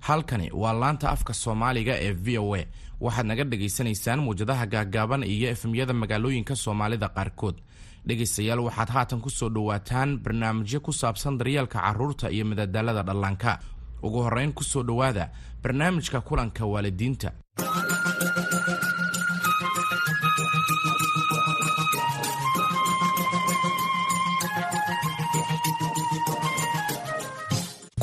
halkani waa laanta afka soomaaliga ee v o a. Waxaad naga dhagaysanaysaan muwjadaha gaaggaaban iyo efemyada magaalooyinka soomaalida qaarkood. Dhegaystayaal waxaad haatan ku soo dhowaataan barnaamijyo ku saabsan daryeelka carruurta iyo madadaalada dhallaanka ugu horrayn ku soo dhowaada barnaamijka kulanka waalidiinta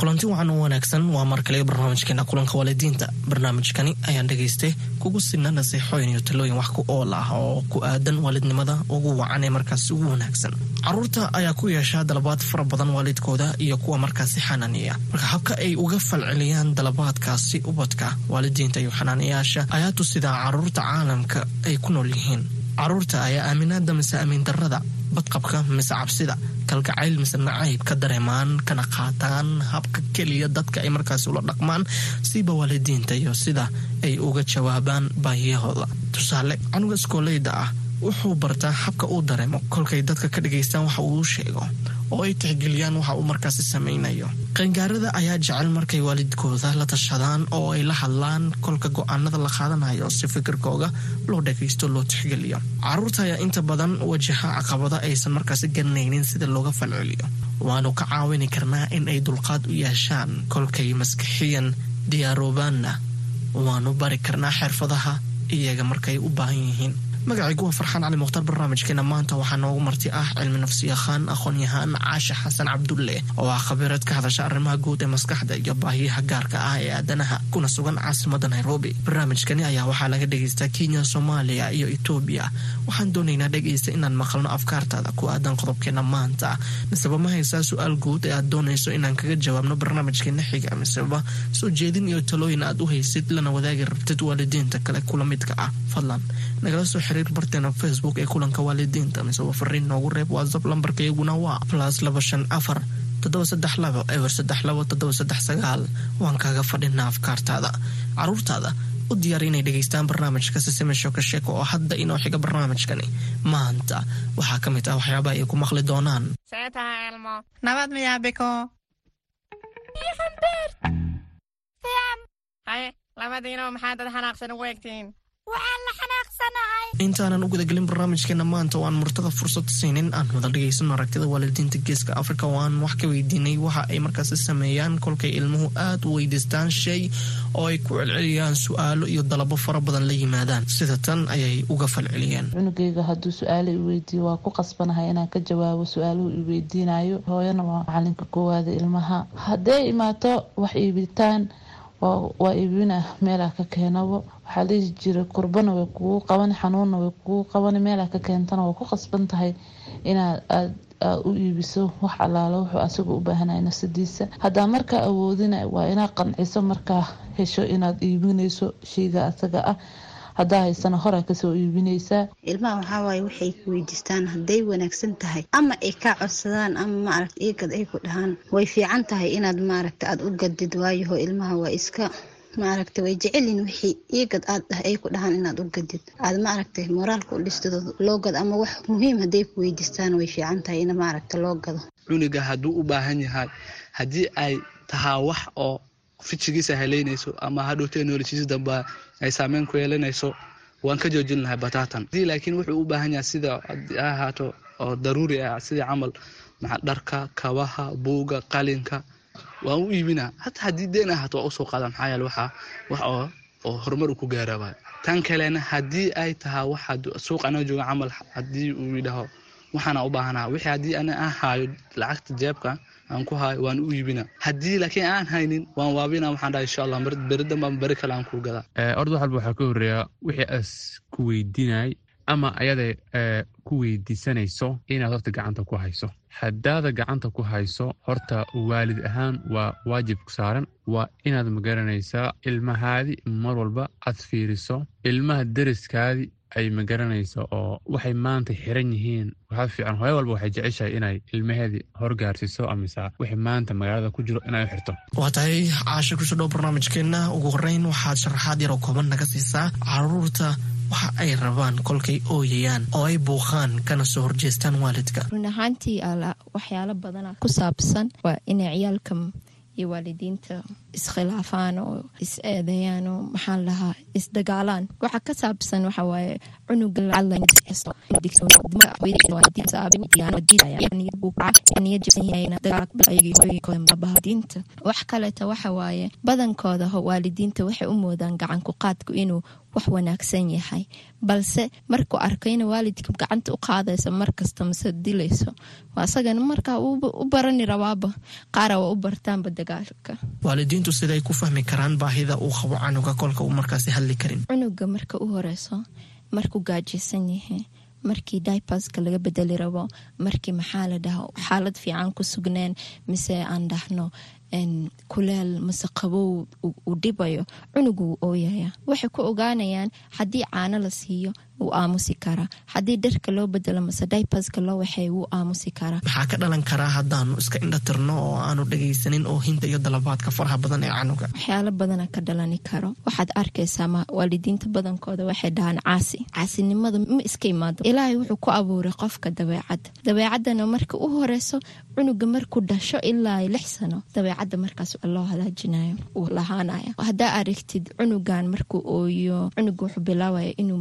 kulanti wacan u wanaagsan. Waa mar kale barnaamijkeena kulanka waalidiinta. Barnaamijkani ayaan dhegaystay kugu sina naseexooyin iyo talooyin wax ku ool ah oo ku aadan waalidnimada ugu wacan ee markaasi ugu wanaagsan. Caruurta ayaa ku yeeshaa dalabaad fara badan waalidkooda iyo kuwa markaasi xanaaniya. Marka habka ay uga falceliyaan dalabaadkaasi ubadka waalidiinta iyo xanaaniyaasha ayaa tusidaa carruurta caalamka ay ku nool yihiin. Caruurta ayaa aaminaada mise amiin darada badqabka mise cabsida kalgacayl mise nacayb ka dareemaan kana qaataan habka keliya dadka ay markaasi ula dhaqmaan siba waalidiinta iyo sida ay uga jawaabaan baahiyahooda. Tusaale canuga iskooleyda ah wuxuu bartaa habka uu dareemo. Kolkay dadka ka dhagaystaan waxa uu sheego oo ay tixgeliyaan waxa uu markaasi samaynayo. Qaangaarada ayaa jecel markay waalidkooda la tashadaan oo ay la hadlaan kolka go'aanada la qaadanayo si fikirkooga loo dhagaysto loo tixgeliyo. Caruurta ayaa inta badan wajaha caqabada aysan markaasi garanaynin sida looga falceliyo. Waanu ka caawini karnaa in ay dulqaad u yeeshaan kolkay maskixiyan diyaaroobaanna waanu bari karnaa xirfadaha iyaga markay u baahan yihiin magacaygu waa farxaan cali mukhtaar barnaamijkeena maanta waxaa noogu marti ah cilmi nafsiyaqaan aqoon-yahaan caasha xasan cabdulle oo ah khabiirad ka hadasha arrimaha guud ee maskaxda iyo baahiyaha gaarka ah ee aadanaha kuna sugan caasimada nairobi. Barnaamijkani ayaa waxaa laga dhegaystaa kenya soomaaliya iyo etoobiya waxaan doonaynaa dhegaysta inaan maqalno afkaartaada ku aadan qodobkeena maanta. Miseba ma haysaa su'aal guud ee aad doonayso inaan kaga jawaabno barnaamijkeena xiga miseba soo jeedin iyo talooyin aad u haysid lana wadaagi rabtid waalidiinta kale kula midka ah. Fadlan nagala soo xiriir barteena facebook ee kulanka waalidiinta miseba fariin noogu reeb whatsapp lambarka iyaguna waa plus laba shan afar toddoba saddex labo eber saddex labo toddoba saddex sagaal waan kaaga fadhinaa afkaartaada caruurtaada u diyaar inay dhegaystaan barnaamijka sisime shoka sheeko oo hadda inoo xiga barnaamijkani maanta waxaa ka mid ah waxyaabaha ay ku maqli doonaan nabad miyaa biko haye labadiinoo maxaa dad xanaaqsan ugu egtiin intaanan u gudagelin barnaamijkeena maanta oo aan murtada fursad siinin. Aan wada dhegaysano aragtida waalidiinta geeska afrika. Oo aan wax ka weydiinay waxa ay markaasi sameeyaan. Kolkay ilmuhu aad u weydiistaan shay oo ay ku celceliyaan su'aalo iyo dalabo fara badan la yimaadaan. Sida tan ayay uga falceliyeen. Cunugayga hadduu su'aalo i weydiiyo waa ku qasbanahay inaan ka jawaabo su'aaluhu i weydiinayo hooyana waa macalinka koowaada ilmaha. Hadday imaato wax iibitaan waa iibina meelaa ka keenabo. Waxaa lihi jira kurbana way kugu qaban xanuunna way kugu qaban meelaa ka keentana waa ku qasban tahay inaad aad aad u iibiso wax allaalo wuxuu asaga u baahanaya nafsadiisa haddaa markaa awoodina waa inaad qanciso markaa hesho inaad iibinayso sheyga asaga ah haddaa haysana horaa ka soo iibinaysaa ilmaha waxaa waaye waxay ku weydiistaan hadday wanaagsan tahay. Ama ay kaa codsadaan ama maaragta iigad ay ku dhahaan. Way fiican tahay inaad maaragta aada u gadid waayaho ilmaha waa iska maaragta way jecelyihin wixii iigad aad ay ku dhahaan inaad u gadid aad maaragtay moraalka u dhistid loo gado ama wax muhiim hadday ku weydiistaan way fiican tahay in maaragta loo gado. Cunuga hadduu u baahan yahay haddii ay tahaa wax oo fijigiisa haleynayso ama hadhow technolojiisa dambe ay saameyn ku yeelanayso waan ka joojin lahay batatan haddii laakiin wuxuu u baahan yahay sida ahaato oo daruuri ah sidii camal maxa dharka kabaha buuga qalinka waan u iibinaa. Hataa haddii deen ahaato waa u soo qaada maxaa yeele waxaa wax oo oo horumar uu ku gaara waay tan kalena haddii ay tahaa waxa suuq anoo jooga camal haddii uu yidhaho waxaana u baahanaha wixii haddii ana aan haayo lacagta jeebka aan ku haayo waan u iibina haddii laakiin aan haynin waan waabina waxaan dhaha insha allah beri dambe ama beri kale aan kuu gadaa. Orda wax walba waxaa ka horreeya wixii as ku weydiinay ama ayada ku weydiisanayso inaad horta gacanta ku hayso. Haddaada gacanta ku hayso horta waalid ahaan waa waajib saaran. Waa inaad ma garanaysaa ilmahaadi mar walba aad fiiriso ilmaha deriskaadi ay magaranayso oo waxay maanta xiran yihiin. Waxaa fiican hooyo walba waxay jeceshahay inay ilmaheedii horgaarsiiso amase wixii maanta magaalada ku jiro inay u xirto. Waa tahay caasha ku soo dhow barnaamijkeenna. Ugu horeyn waxaad sharaxaad yaroo kooban naga siisaa carruurta waxa ay rabaan kolkay ooyayaan oo ay buuqaan kana soo horjeestaan waalidka. Run ahaantii waxyaalo badana ku saabsan waa inay ciyaalka iyo waalidiinta iskhilaafaan oo is eedeeyaan oo maxaan lahaa isdagaalaan waxa ka saabsan waxa waaye cunuga wax kaleeta waxa waaye badankooda waalidiinta waxay u moodaan gacanku qaadku inuu wax wanaagsan yahay. Balse markuu arko ina waalidka gacanta u qaadayso markasta mase dilayso. Asagana markaa u barani rabaaba qaara waa u bartaanba dagaalka. Waalidiintu siday ku fahmi karaan baahida uu qabo canuga kolka uu markaasi hadli karin. Cunuga marka u horeyso markuu gaajaysan yahay markii daibaska laga bedeli rabo markii maxaa la dhaha xaalad fiican ku sugneen mise aan dhahno kuleel mase qabow uu dhibayo cunugu ooyaya waxay ku ogaanayaan haddii caano la siiyo wuu aamusi karaa haddii dharka loo bedelo mase daibaska loo waxay wuu aamusi karaa maxaa ka dhalan karaa haddaanu iska indhatirno oo aanu dhagaysanin oo hinta iyo dalabaadka faraha badan ee canuga? Waxyaalo badana ka dhalani karo. Waxaad arkaysaa waalidiinta badankooda waxay dhahaan caasi. Caasinimada ma iska imaado. Ilaahay wuxuu ku abuuray qofka dabeecadda dabeecaddana marka u horeyso cunuga markuu dhasho ilaa lix sano dabeecadda markaas loo halaajinayo uu lahaanaya haddaa aragtid cunugan markuu ooyo cunuga wuxuu bilaabaya inuu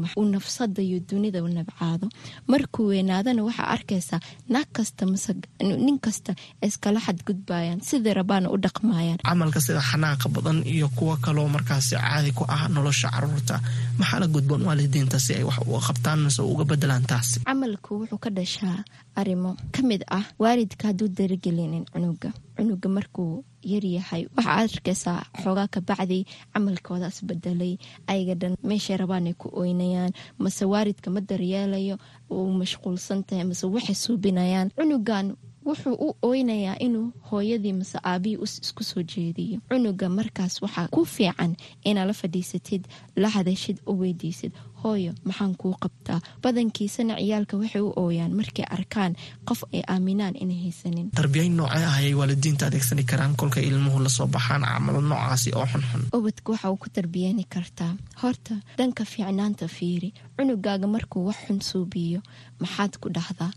nafsada iyo dunida nabcaado. Markuu weynaadana waxaa arkaysaa naag kasta mase nin kasta iskala xadgudbayaan sidai rabaana u dhaqmayaan. Camalka sida xanaaqa badan iyo kuwo kaloo markaasi caadi ku ah nolosha carruurta maxaa la gudboon waalidiinta si ay wax uga qabtaan mise uga bedelaan taasi? Camalku wuxuu ka dhashaa arrimo ka mid ah waalidka hadduu daragelinin cunuga cunuga markuu yaryahay. Waxaa arkaysaa xoogaa kabacdi camalkoodaas bedelay ayaga dhan meeshay rabaanay ku oynayaan mase waalidka ma daryeelayo uu mashquulsan tahay mase waxay suubinayaan. Cunugan wuxuu u oynayaa inuu hooyadii mase aabihii isku soo jeediyo. Cunuga markaas waxaa ku fiican inaa la fadhiisatid la hadashid u weydiisid. Hooyo maxaan kuu qabtaa? Badankiisana ciyaalka waxay u ooyaan markay arkaan qof ay aaminaan inay haysanin. Tarbiyayn noocee ah ayay waalidiinta adeegsani karaan kolkay ilmuhu la soo baxaan camalo noocaasi oo xunxun? Ubadka waxa uu ku tarbiyeyni kartaa. Horta dhanka fiicnaanta fiiri cunugaaga markuu wax xun suubiyo maxaad ku dhahdaa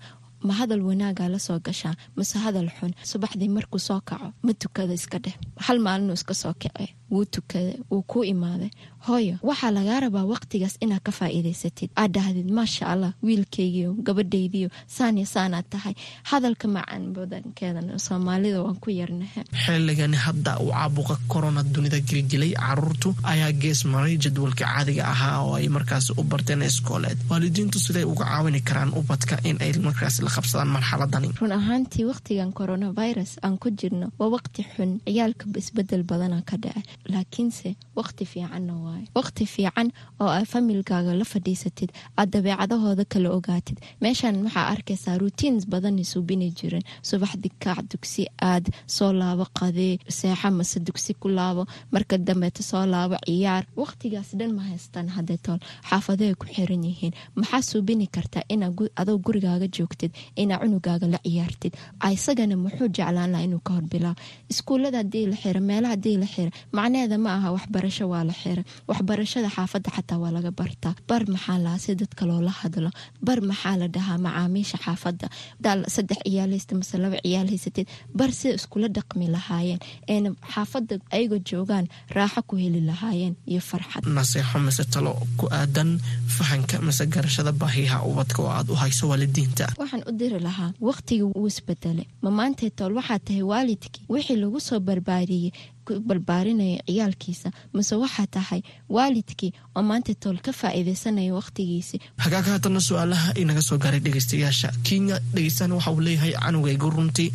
ma hadal wanaagaa la soo gashaa mase hadal xun subaxdii markuu soo kaco ma tukada iska dheh. Hal maalinuu iska soo kace wuu tukada wuu kuu imaaday. Hooyo waxaa lagaa rabaa waqtigaas inaad ka faa'iidaysatid. Aad dhahdid maasha allah wiilkaygiio gabadhaydiio saaniyo saanaad tahay. Hadalka macaan badankeedan soomaalida waan ku yarnaha xilligani hadda uu caabuqa korona dunida gelgelay caruurtu ayaa gees maray jadwalka caadiga ahaa oo ay markaas u barteen iskooleed. Waalidiintu siday uga caawini karaan ubadka in ay markaas la qabsadaan marxaladani. Run ahaantii waqtigan coronavirus aan ku jirno waa waqti xun ciyaalka isbeddel badana ka dhaca laakiinse waqti fiicanna waayo waqti fiican oo aad familkaaga la fadhiisatid aad dabeecadahooda kala ogaatid meeshan waxaa arkaysaa routines badanay suubini jiren subaxdi kaac dugsi aad soo laabo qadee seexa mase dugsi ku laabo marka dambeeta soo laabo ciyaar waqtigaas dhan ma haystaan hadeetool xaafadeay ku xiran yihiin maxaa suubini kartaa inaa adoo gurigaaga joogtid inaa cunugaaga la ciyaartid isagana muxuu jeclaan laha inuu ka horbilaabo iskuullada haddii la xira meelaha haddii la xira macnaheeda ma aha waxbarasho waa la xira waxbarashada xaafadda xataa waa laga bartaa bar maxaa lahaa si dadka loola hadlo? Bar maxaa la dhahaa macaamiisha xaafadda? Saddex ciyaal haysta mase laba ciyaal haysatid. Bar sida iskula dhaqmi lahaayeen. Eena xaafadda ayagoo joogaan raaxo ku heli lahaayeen iyo farxad. Naseexo mise talo ku aadan fahanka mise garashada baahiyaha ubadka oo aad u hayso waalidiinta. Waxaan u diri lahaa waqtigii wuu isbedelay ma maantay tool waxaa tahay waalidkii? Wixii lagu soo barbaariyey barbaarinaya ciyaalkiisa mase waxaa tahay waalidkii oo maanta tool ka faa'iidaysanaya waqtigiisi. Hagaag haatana su'aalaha inaga soo gaaray dhegeystayaasha kenya dhegeystaan waxa uu leeyahay canugaygu runtii.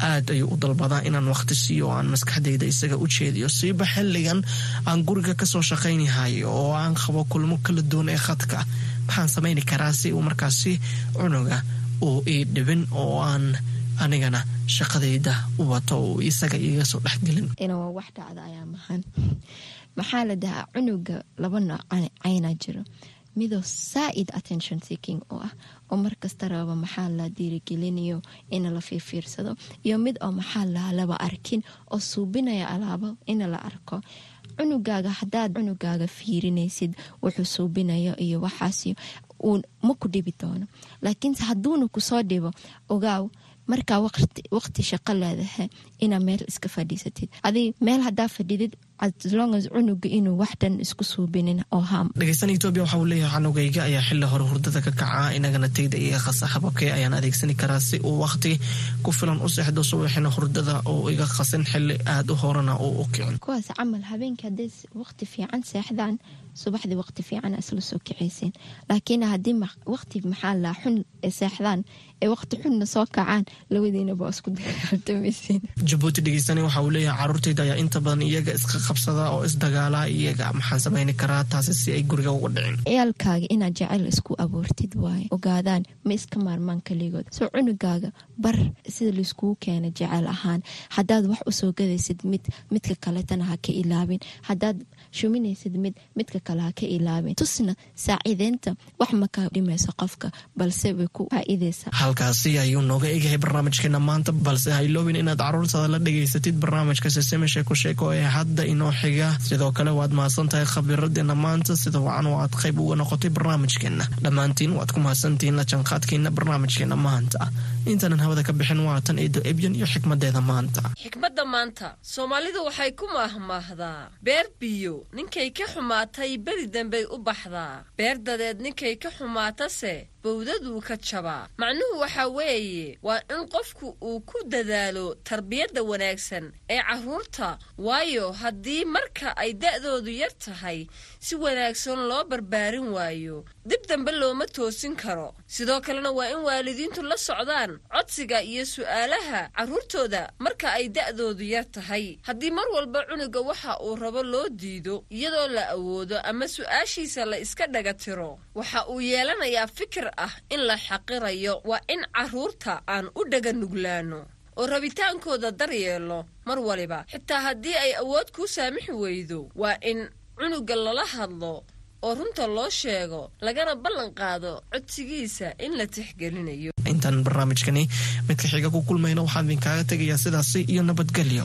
Aad ayuu u dalbadaa inaan waqti siiyo oo aan maskaxdayda isaga u jeediyo. Siiba xilligan aan guriga ka soo shaqaynahay oo aan qabo kulmo kala duwan ee khadka. Maxaan samayni karaa si uu markaasi cunuga uu ii dhibin oo aan anigana shaqadayda u wato uu isaga iiga soo dhexgelin. Inaa wax dhacda ayaa mahan. Maxaa la dhahaa cunuga laba nooc caynaa jiro. Midoo saa-id attention seeking u ah oo markasta raba maxaa la diirigelinayo in la fiirfiirsado iyo mid oo maxaa la laba arkin oo suubinaya alaabo in la arko. Cunugaaga hadaad cunugaaga fiirinaysid wuxuu suubinayo iyo waxaas ma ku dhibi doono. Laakiinse hadduuna ku soo dhibo ogaaw markaa waqti shaqo leedahay inaa meel iska fadhiisatid. Adi meel hadaa fadhidid aslongas cunuga inuu waxdhan isku suubinin oo ham dhegeysan etoobiya waxa uu leeyahay canugayga ayaa xili hore hurdada ka kaca inagana tayda iga qasa hababkee ayaan adeegsani karaa si uu waqti ku filan u seexdo subaxina hurdada oo iga qasin xili aada u horena uu u kicin. Kuwaas camal habeenkii hadday waqti fiican seexdaan subaxdii waqti fiican isla soo kicaysiin. Laakiin haddii waqti maxaa laa xun seexdaan ee waqti xunna soo kacaan. Labadiinaba isku dagaaltamaysiin jabuuti dhegeysani waxa uu leeyahay caruurtayda ayaa inta badan iyaga iska qabsada oo isdagaala iyaga maxaan samayni karaa taasi si ay guriga uga dhicin. Ciyaalkaaga inaad jecel isku abuurtid waaye ogaadaan ma iska maarmaan kaligood. Soo cunugaaga bar sida laiskugu keena jecel ahaan. Haddaad wax u soo gadaysid mid midka kaletana ha ka ilaabin. Haddaad shuminaysid mid midka kale ha ka ilaabin. Tusna saaciideynta wax ma ka dhimayso qofka balse way ku faa'iidaysaa. Halkaasi ayuu nooga egahay barnaamijkeena maanta balse hayloobin inaad caruurtaada la dhegaysatid barnaamijka seseme sheeko sheeko ee hadda inoo xiga. Sidoo kale waad mahadsan tahay khabiradeena maanta sida wacan oo aad qayb uga noqotay barnaamijkeena. Dhammaantiin waad ku mahadsantihiin la janqaadkeena barnaamijkeena maanta. Intaanan hawada ka bixin waatan eedo ebyan iyo xikmadeeda maanta. Xikmadda maanta soomaalidu waxay ku maahmaahdaa beer biyo ninkay ka xumaatay beri dambey u baxdaa. Beer dadeed ninkay ka xumaatase bowdaduu ka jabaa macnuhu waxa weeye waa in qofku uu ku dadaalo tarbiyadda wanaagsan ee carruurta waayo haddii marka ay da'doodu yar tahay si wanaagsan loo barbaarin waayo. Dib dambe looma toosin karo. Sidoo kalena waa in waalidiintu la socdaan codsiga iyo su'aalaha carruurtooda marka ay da'doodu yar tahay. Haddii mar walba cunuga waxa uu rabo loo diido iyadoo la awoodo ama su'aashiisa la iska dhaga tiro waxa uu yeelanayaa fikir ah in la xaqirayo waa in carruurta aan u dhaga nuglaano oo rabitaankooda daryeelo mar waliba. Xitaa haddii ay awood kuu saamixi weydo waa in cunuga lala hadlo oo runta loo sheego lagana ballan qaado codsigiisa in la tixgelinayo. Intaan barnaamijkani midka xiga ku kulmayna waxaan idinkaaga tegayaa sidaasi iyo nabadgelyo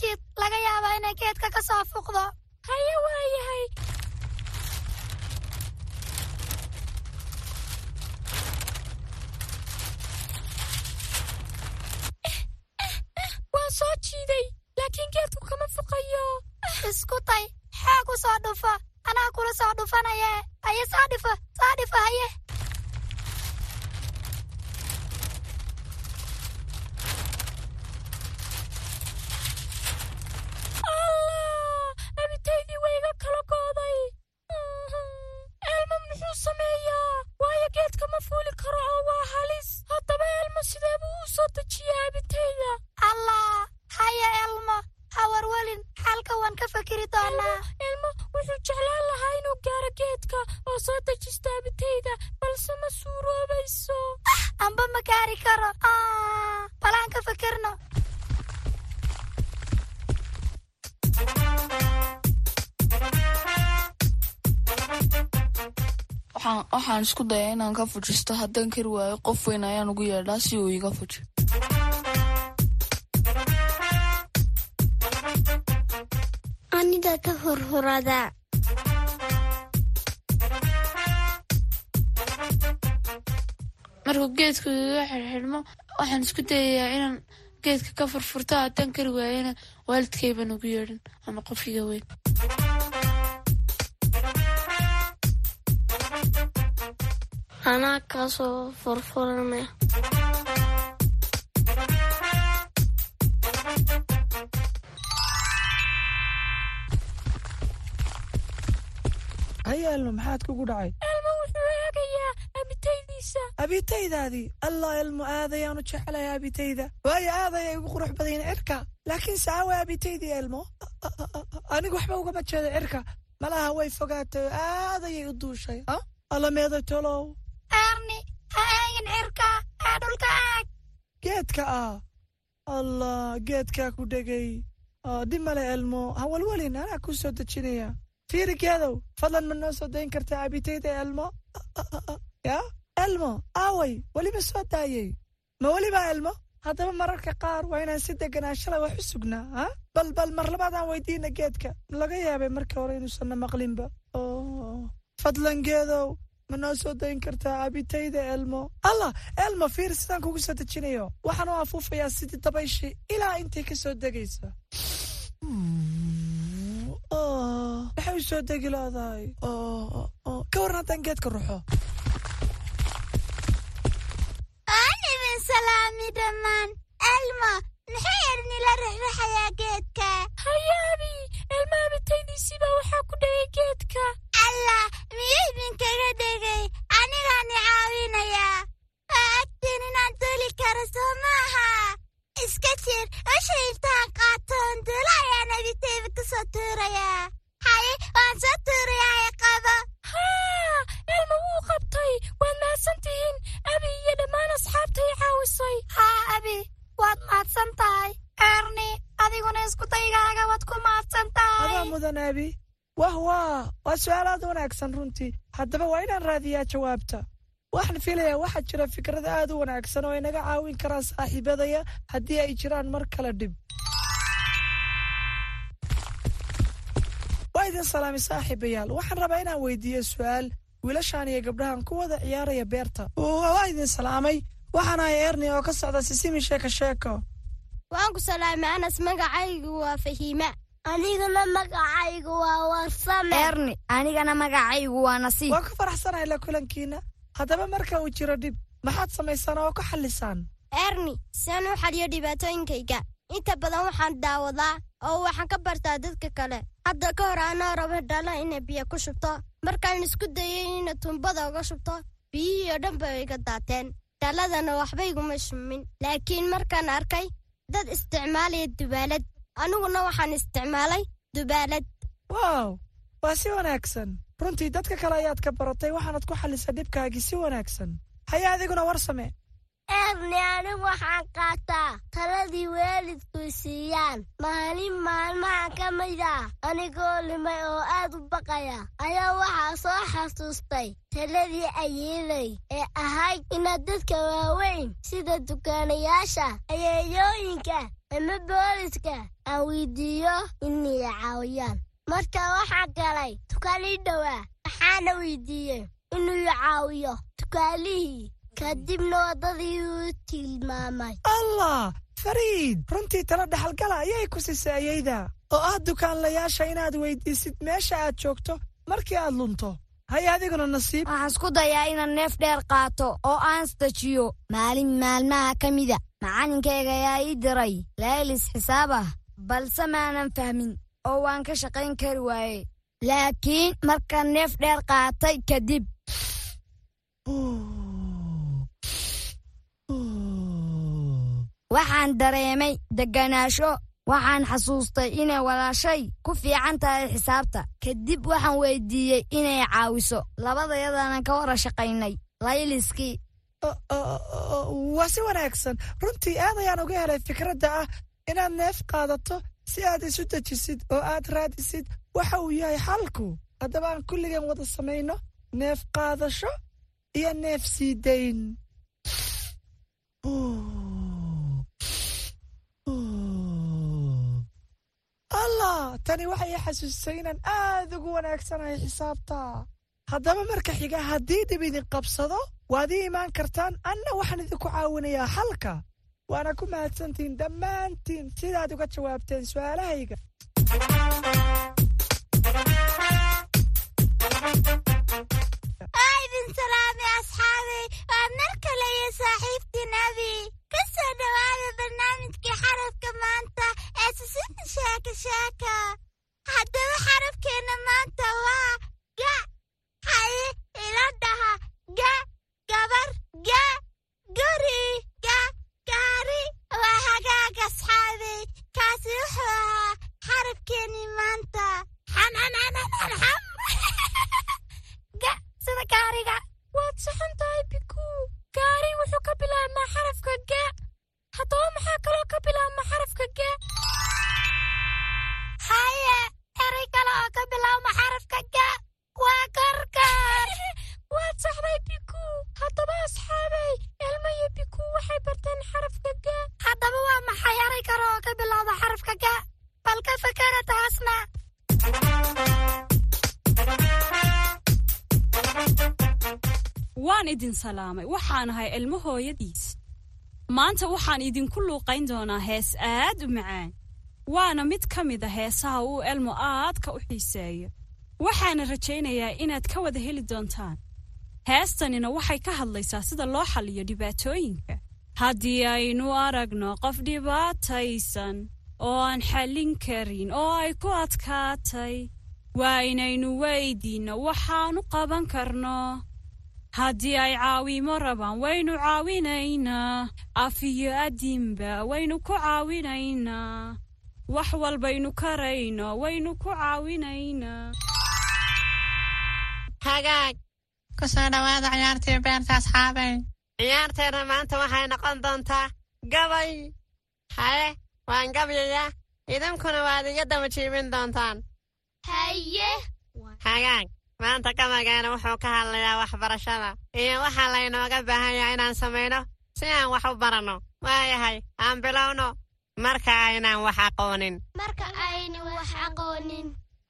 soo ka fakiri doonaa ilmo wuxuu jeclaan lahaa inuu gaaro geedka oo soo dejista abitayda balse ma suuroobayso. Amba ma gaari karo. Ah, Bal ka fakirno. Waxaan isku dayaa inaan ka fujisto haddaan kari waayo qof weyn ayaan ugu yeedhaa si uu iga fuji horhorada markuu geedku iga xirxidhmo waxaan isku dayayaa inaan geedka ka furfurto haddaan kari waayana waalidkayban ugu yeedhin ama qof iga weyn. Anaa kaasoo furfuranaya hayaalno maxaad kugu dhacay? Elmo wuxuu eegayaa abitaydiisa abitaydaadii allah elmo aad ayaan u jecelahay abitayda waayo aad ayay ugu qurux badayin cirka. Laakiin saawa abitaydii elmo? Anigu waxba ugama jeedo cirka. Malaha way fogaatay aad ayay u duushay alla meeday tolow. Erni ha eegin cirka. Ee dhulka eeg geedka ah allah geedkaa ku dhegay. Dib male elmo. Hawalwalin anaa kuu soo dejinaya fiiri geedow fadlan ma noo soo dayn kartaa abitayda elmo? Ya? Elmo aaway weliba soo daayey ma weliba elmo? Haddaba mararka qaar waa inaan si deganaa shalay wax u sugnaa ha? Bal bal mar labaadaan weydiina geedka. Laga yaabay markii hore inuusanna maqlinba. Fadlan geedow ma noo soo dayn kartaa abitayda elmo? Allah elmo fiir sidaan kugu soo dejinayo. Waxaan u afuufayaa sidii dabayshii ilaa intay ka soo degaysa waxay u soo degi leedahay ka waran haddaan geedka ruxo. Aan idin salaami dhammaan elmo maxay ernila rixrixayaa geedka? Hayaabi elmo abitaydiisiiba waxaa ku dhegay geedka. Allah miyuu idinkaga dhegay? Anigaani caawinayaa waa agtiin inaan duli karo soo maaha. Iska jir usha intaan qaatoon dula ayaan abitayda ku soo tuurayaa soo tuurayaa qabo haa elmo wuu qabtay. Waad mahadsan tihiin abi iyo dhammaan asxaabta i caawisay. Haa abi waad mahadsan tahay erni adiguna isku daygaaga waad ku mahadsan tahay adaa mudan abi. Wah waa waa su'aal aad u wanaagsan runtii. Haddaba waa inaan raadiyaa jawaabta. Waxaan filayaa waxaa jira fikrad aad u wanaagsan oo inaga caawin karaan saaxiibadaya haddii ay jiraan mar kale dhib idin salaamay saaxiibayaal. Waxaan rabaa inaan weydiiyo su'aal wiilashaan iyo gabdhahan ku wada ciyaaraya beerta. Waa idin salaamay. Waxaan ahay erni oo ka socda sisimi sheeko sheeko waan ku salaamay anas magacaygu waa fahiima aniguna magacaygu waa warsame. Erni anigana magacaygu waa nasiib. Waan ku faraxsanahay la kulankiina. Haddaba marka uu jiro dhib maxaad samaysaan oo ka xallisaan? Erni sian u xaliyo dhibaatooyinkayga inta badan waxaan daawadaa oo waxaan ka bartaa dadka kale. Hadda ka hor anoo rabo dhalo inay biyo ku shubto. Markaan isku dayay ina tuumbada uga shubto biyihii oo dhan bay iga daateen. Dhaladana waxba iguma shumin laakiin markaan arkay dad isticmaalaya dubaalad aniguna waxaan isticmaalay dubaalad waaw waa si wanaagsan. Runtii dadka kale ayaad ka baratay waxaanad ku xallisay dhibkaagii si wanaagsan. Haya adiguna war same erni anigu waxaan qaataa. Taladii waalidku siiyaan. Maalin maalmaha ka mid ah anigoo limay oo aad u baqaya. Ayaa waxaa soo xasuustay taladii ayeelay ee ahayd inaad dadka waaweyn sida dukaanayaasha ayeeyooyinka ama booliska aan weydiiyo inay caawiyaan. Marka waxaa galay tukaalii dhowaa waxaana weydiiyey inuu caawiyo tukaalihii kadibna waddadii uu tilmaamay. Allah fariid! Runtii talo dhexalgala ayay ku siisay ayayda. Oo ah dukaanlayaasha inaad weydiisid meesha aad joogto markii aad lunto. Haya adiguna nasiib. Waxaan isku dayaa inaan neef dheer qaato oo aan stajiyo maalin maalmaha ka mida macalinkayga ayaa ii diray. Laylis xisaab ah balse maanan fahmin oo waan ka shaqayn kari waaye. Laakiin markaan neef dheer qaatay kadib waxaan dareemay degganaasho waxaan xasuustay inay walaashay. Ku fiican tahay xisaabta. Kadib waxaan weydiiyey inay caawiso. Labadayadana ka wara shaqaynay. Layliskii. Waa si wanaagsan. Runtii aad ayaan uga helay fikradda ah inaad neef qaadato si aad isu dejisid oo aad raadisid. Waxa uu yahay xalku. Haddaba aan kulligeen wada samayno neef qaadasho iyo neef sii dayn allah tani waxay xasuusisay inaan aad ugu wanaagsanahay xisaabta. Haddaba marka xiga haddii dhib idin qabsado waad ii imaan kartaan anna waxaan idinku caawinayaa xalka waana ku mahadsantihiin dhammaantiin sidaad uga jawaabteen su'aalahayga. Waa idin salaamay asxaabay waa mar kale iyo saaxiibtii nabi ka soo dhowaada barnaamijkii xarafka maanta ee susinta sheeka sheeka haddaba xarafkeenna maanta waa ga haye ila dhaha ga gabar ga guri ga gaari waa hagaag asxaabay kaasi wuxuu ahaa xarafkeennii maanta xamxamxamxamxam ga sida gaariga waad saxan tahay biku gaari wuxuu ka bilaabmaa xarafka ga haddaba maxaa kaloo ka bilaabma xarafka ga haye eray kale oo ka bilaabma xarafka ga waa karkar waad saxday biku haddaba asxaabay elmo iyo biku waxay barteen xarafka ga haddaba waa maxay eray kale oo ka bilaabda xarafka ga bal ka fakara taasna. Waan idin salaamay. Waxaan ahay ilmo hooyadiis maanta waxaan idinku luuqayn doonaa hees aad u macaan waana mid ka mid a heesaha uu elmo aadka u xiiseeyo. Waxaana rajaynayaa inaad ka wada heli doontaan. Heestanina waxay ka hadlaysaa sida loo xalliyo dhibaatooyinka. Haddii aynu aragno qof dhibaataysan oo aan xallin karin oo ay ku adkaatay waa inaynu weydiinno waxaanu qaban karno haddii ay caawimo rabaan waynu caawinaynaa af iyo adinba waynu ku caawinaynaa wax walbaynu karayno waynu ku caawinaynaa hagaag. Ku soo dhowaada ciyaartii beerta asxaabay. Ciyaarteenna maanta waxay noqon doontaa gabay. Haye waan gabyaya idinkuna waad iga daba jiibin doontaan. Haye. Hagaag maanta gabaygeena wuxuu ka hadlayaa waxbarashada. Iyo waxaa laynooga baahan yahay inaan samayno si aan wax u baranno waayahay aan bilowno marka aynaan wax aqoonin. Marka aynu wax aqoonin.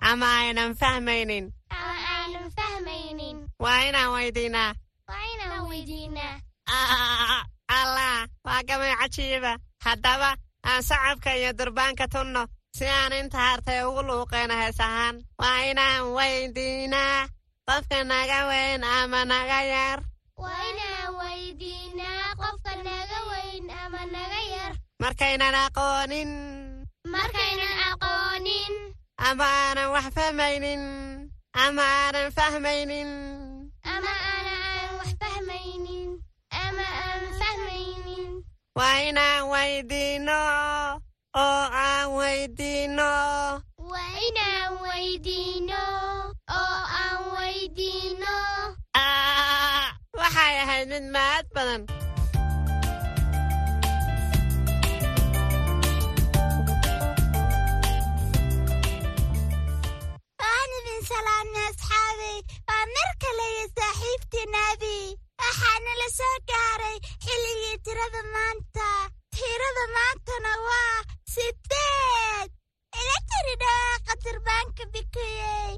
Ama aynan fahmaynin. Ama aynan fahmaynin. Waa inaan weydiinaa. Waa inaan weydiinaa. Ah, allah waa gabay cajiiba haddaba aan sacabka iyo durbaanka tunno si aan inta hartay ugu luuqeyno hees ahaan waa inaan weydiinaa qofka naga weyn ama naga yar. Markaynan aqoonin ama aanan wax fahmaynin ama aanan fahmaynin waa inaan weydiinno oo aan weydiinno inaan weydiino oo aan weydiino Ah, waxay ahayd mid mahad badan waa mar waxaana la soo gaaray xilligii tirada maanta tirada maantana waa sideed ila tiri dhaaqa durbaanka bikiyey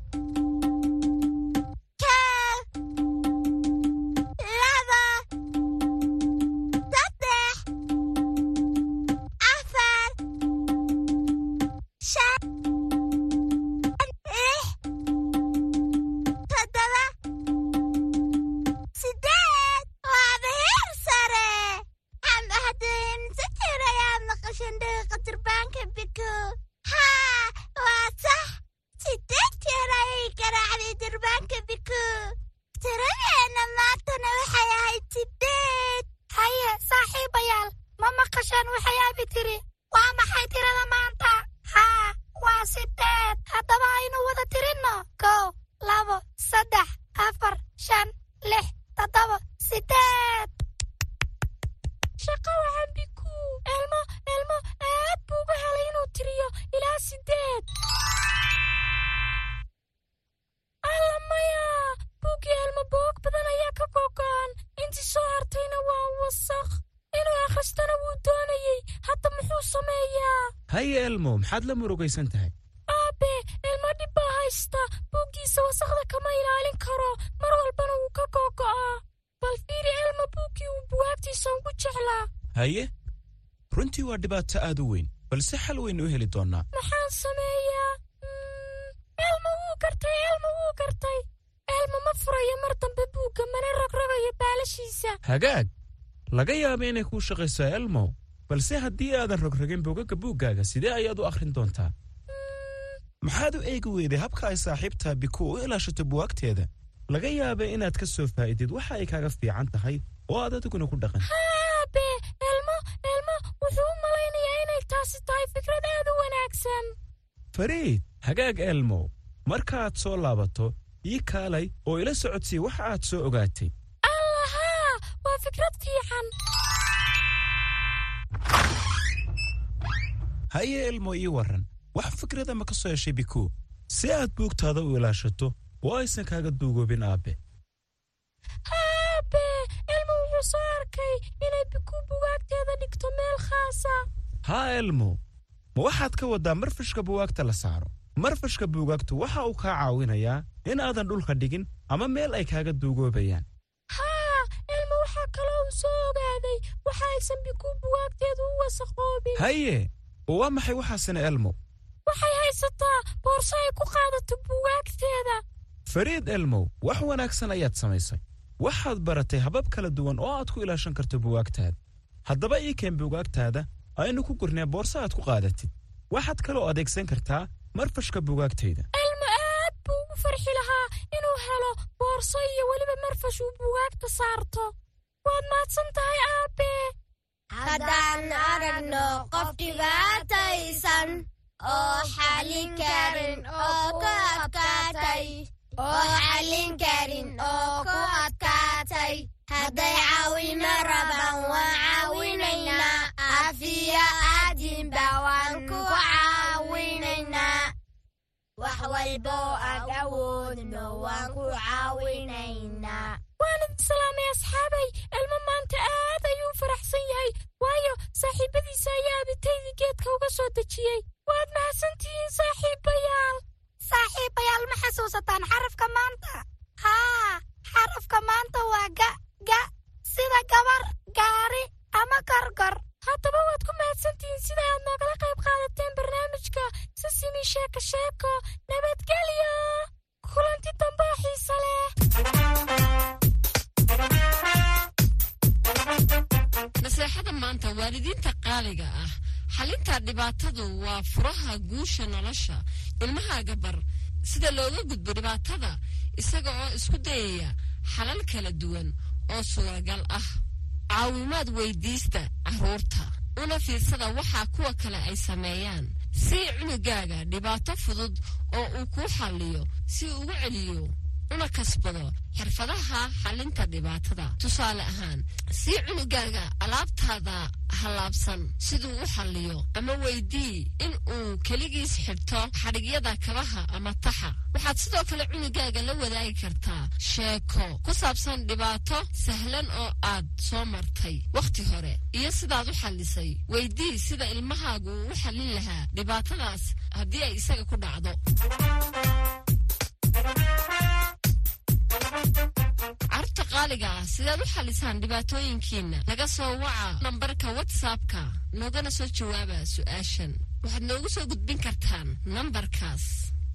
haye elmo maxaad la murugaysan tahay? Aabe ilmo dhib baa haysta. Buuggiisa wasaqda kama ilaalin karo. Mar walbana wuu ka googo'aa bal fiiri elmo buuggii uu bugaagtiisa ugu jeclaa. Haye runtii waa dhibaato aad u weyn balse xal waynu u heli doonnaa maxaan sameeyaa? Mm, elmo wuu gartay elmo wuu gartay. Elmo ma furayo mar dambe buugga mana rogrogayo baalashiisa. Hagaag laga yaaba inay kuu shaqayso elmo balse haddii aadan rogrogin bogagga buuggaaga sidee ayaad u akhrin doontaa? Maxaad u eegi weyday habka ay saaxiibtaa biku u ilaashato buwaagteeda laga yaaba inaad ka soo faa'idid waxa ay kaaga fiican tahay oo aad adiguna ku dhaqan aabe elmo elmo wuxuu u malaynayaa inay taasi tahay fikrad aad u wanaagsan. Fariid hagaag elmo. Markaaad soo laabato ii kaalay oo ila socodsii waxa aad soo ogaatay. Allahaa waa fikrad fiican haye elmo ii warran. Wax fikrada ma ka soo heshay biku si aad buugtaada u ilaashato oo aysan kaaga duugoobin aabbe aabe elmo wuxuu soo arkay inay biku bugaagteeda dhigto meel khaasa. Haa elmo. Ma waxaad ka waddaa marfashka buwaagta la saaro. Marfashka buugaagtu waxa uu kaa caawinayaa in aadan dhulka dhigin ama meel ay kaaga duugoobayaan. Haa elmo waxaa kaloo uu soo ogaaday waxa aysan biku bugaagteedu u wasaqoobin. Haye waa maxay waxaasina elmo? Waxay haysataa boorso ay ku qaadato bugaagteeda fariid elmow wax wanaagsan ayaad samaysay. Waxaad baratay habab kala duwan oo aad ku ilaashan karto buwaagtaada haddaba ii keen buugaagtaada aynu ku gurnee boorso aad ku qaadatid. Waxaad kaloo adeegsan kartaa marfashka buugaagtayda. Elmo aad buu ugu farxi lahaa inuu helo boorso iyo weliba marfash uu bugaagta saarto. Waad mahadsan tahay aabe haddaan aragno qof dhibaataysan oo xalin karin oo ku adkaatay oo xalin karin oo ku adkaatay. Hadday caawimo rabaan waan caawinaynaa. Afiya aadinba waan ku caawinaynaa. Wax walboo aan awoodno waan ku caawinaynaa waan idin salaamay asxaabay. Elmo maanta aad ayuu faraxsan yahay. Waayo saaxiibadiisa ayaa abitaydii geedka uga soo dejiyey. Waad mahadsantihiin saaxiibayaal. Saaxiibayaal ma xasuusataan xarafka furaha guusha nolosha ilmahaaga bar sida looga gudbo dhibaatada isaga oo isku dayaya xalal kala duwan oo suuragal ah. Caawimaad weydiista carruurta una fiirsada waxaa kuwa kale ay sameeyaan. Sii cunugaaga dhibaato fudud oo uu kuu xalliyo si ugu celiyo una kasbado xirfadaha xalinta dhibaatada. Tusaale ahaan sii cunugaaga alaabtaada hallaabsan siduu u xalliyo ama weydii in uu keligiis xidhto xadhigyada kabaha ama taxa. Waxaad sidoo kale cunugaaga la wadaagi kartaa sheeko ku saabsan dhibaato sahlan oo aad soo martay wakhti hore iyo sidaad u xallisay weydii sida ilmahaagu uu u xallin lahaa dhibaatadaas haddii ay isaga ku dhacdo qaaliga ah sidaad u xallisaan dhibaatooyinkiinna naga soo waca nambarka watsapka noogana soo jawaaba su'aashan. Waxaad noogu soo gudbin kartaan nambarkaas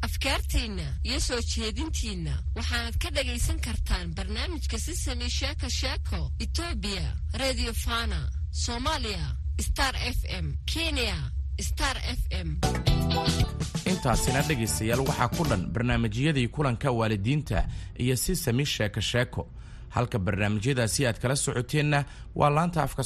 afkaartiinna iyo soo jeedintiinna waxaanad ka dhagaysan kartaan barnaamijka sisami sheeko sheeko etoobiya radio fana soomaaliya star f m kenya star f m. Intaasina dhegaystayaal waxaa ku dhan barnaamijyadii kulanka waalidiinta iyo sisami sheeko sheeko halka barnaamijyadaasi aad kala socoteenna waa laanta afka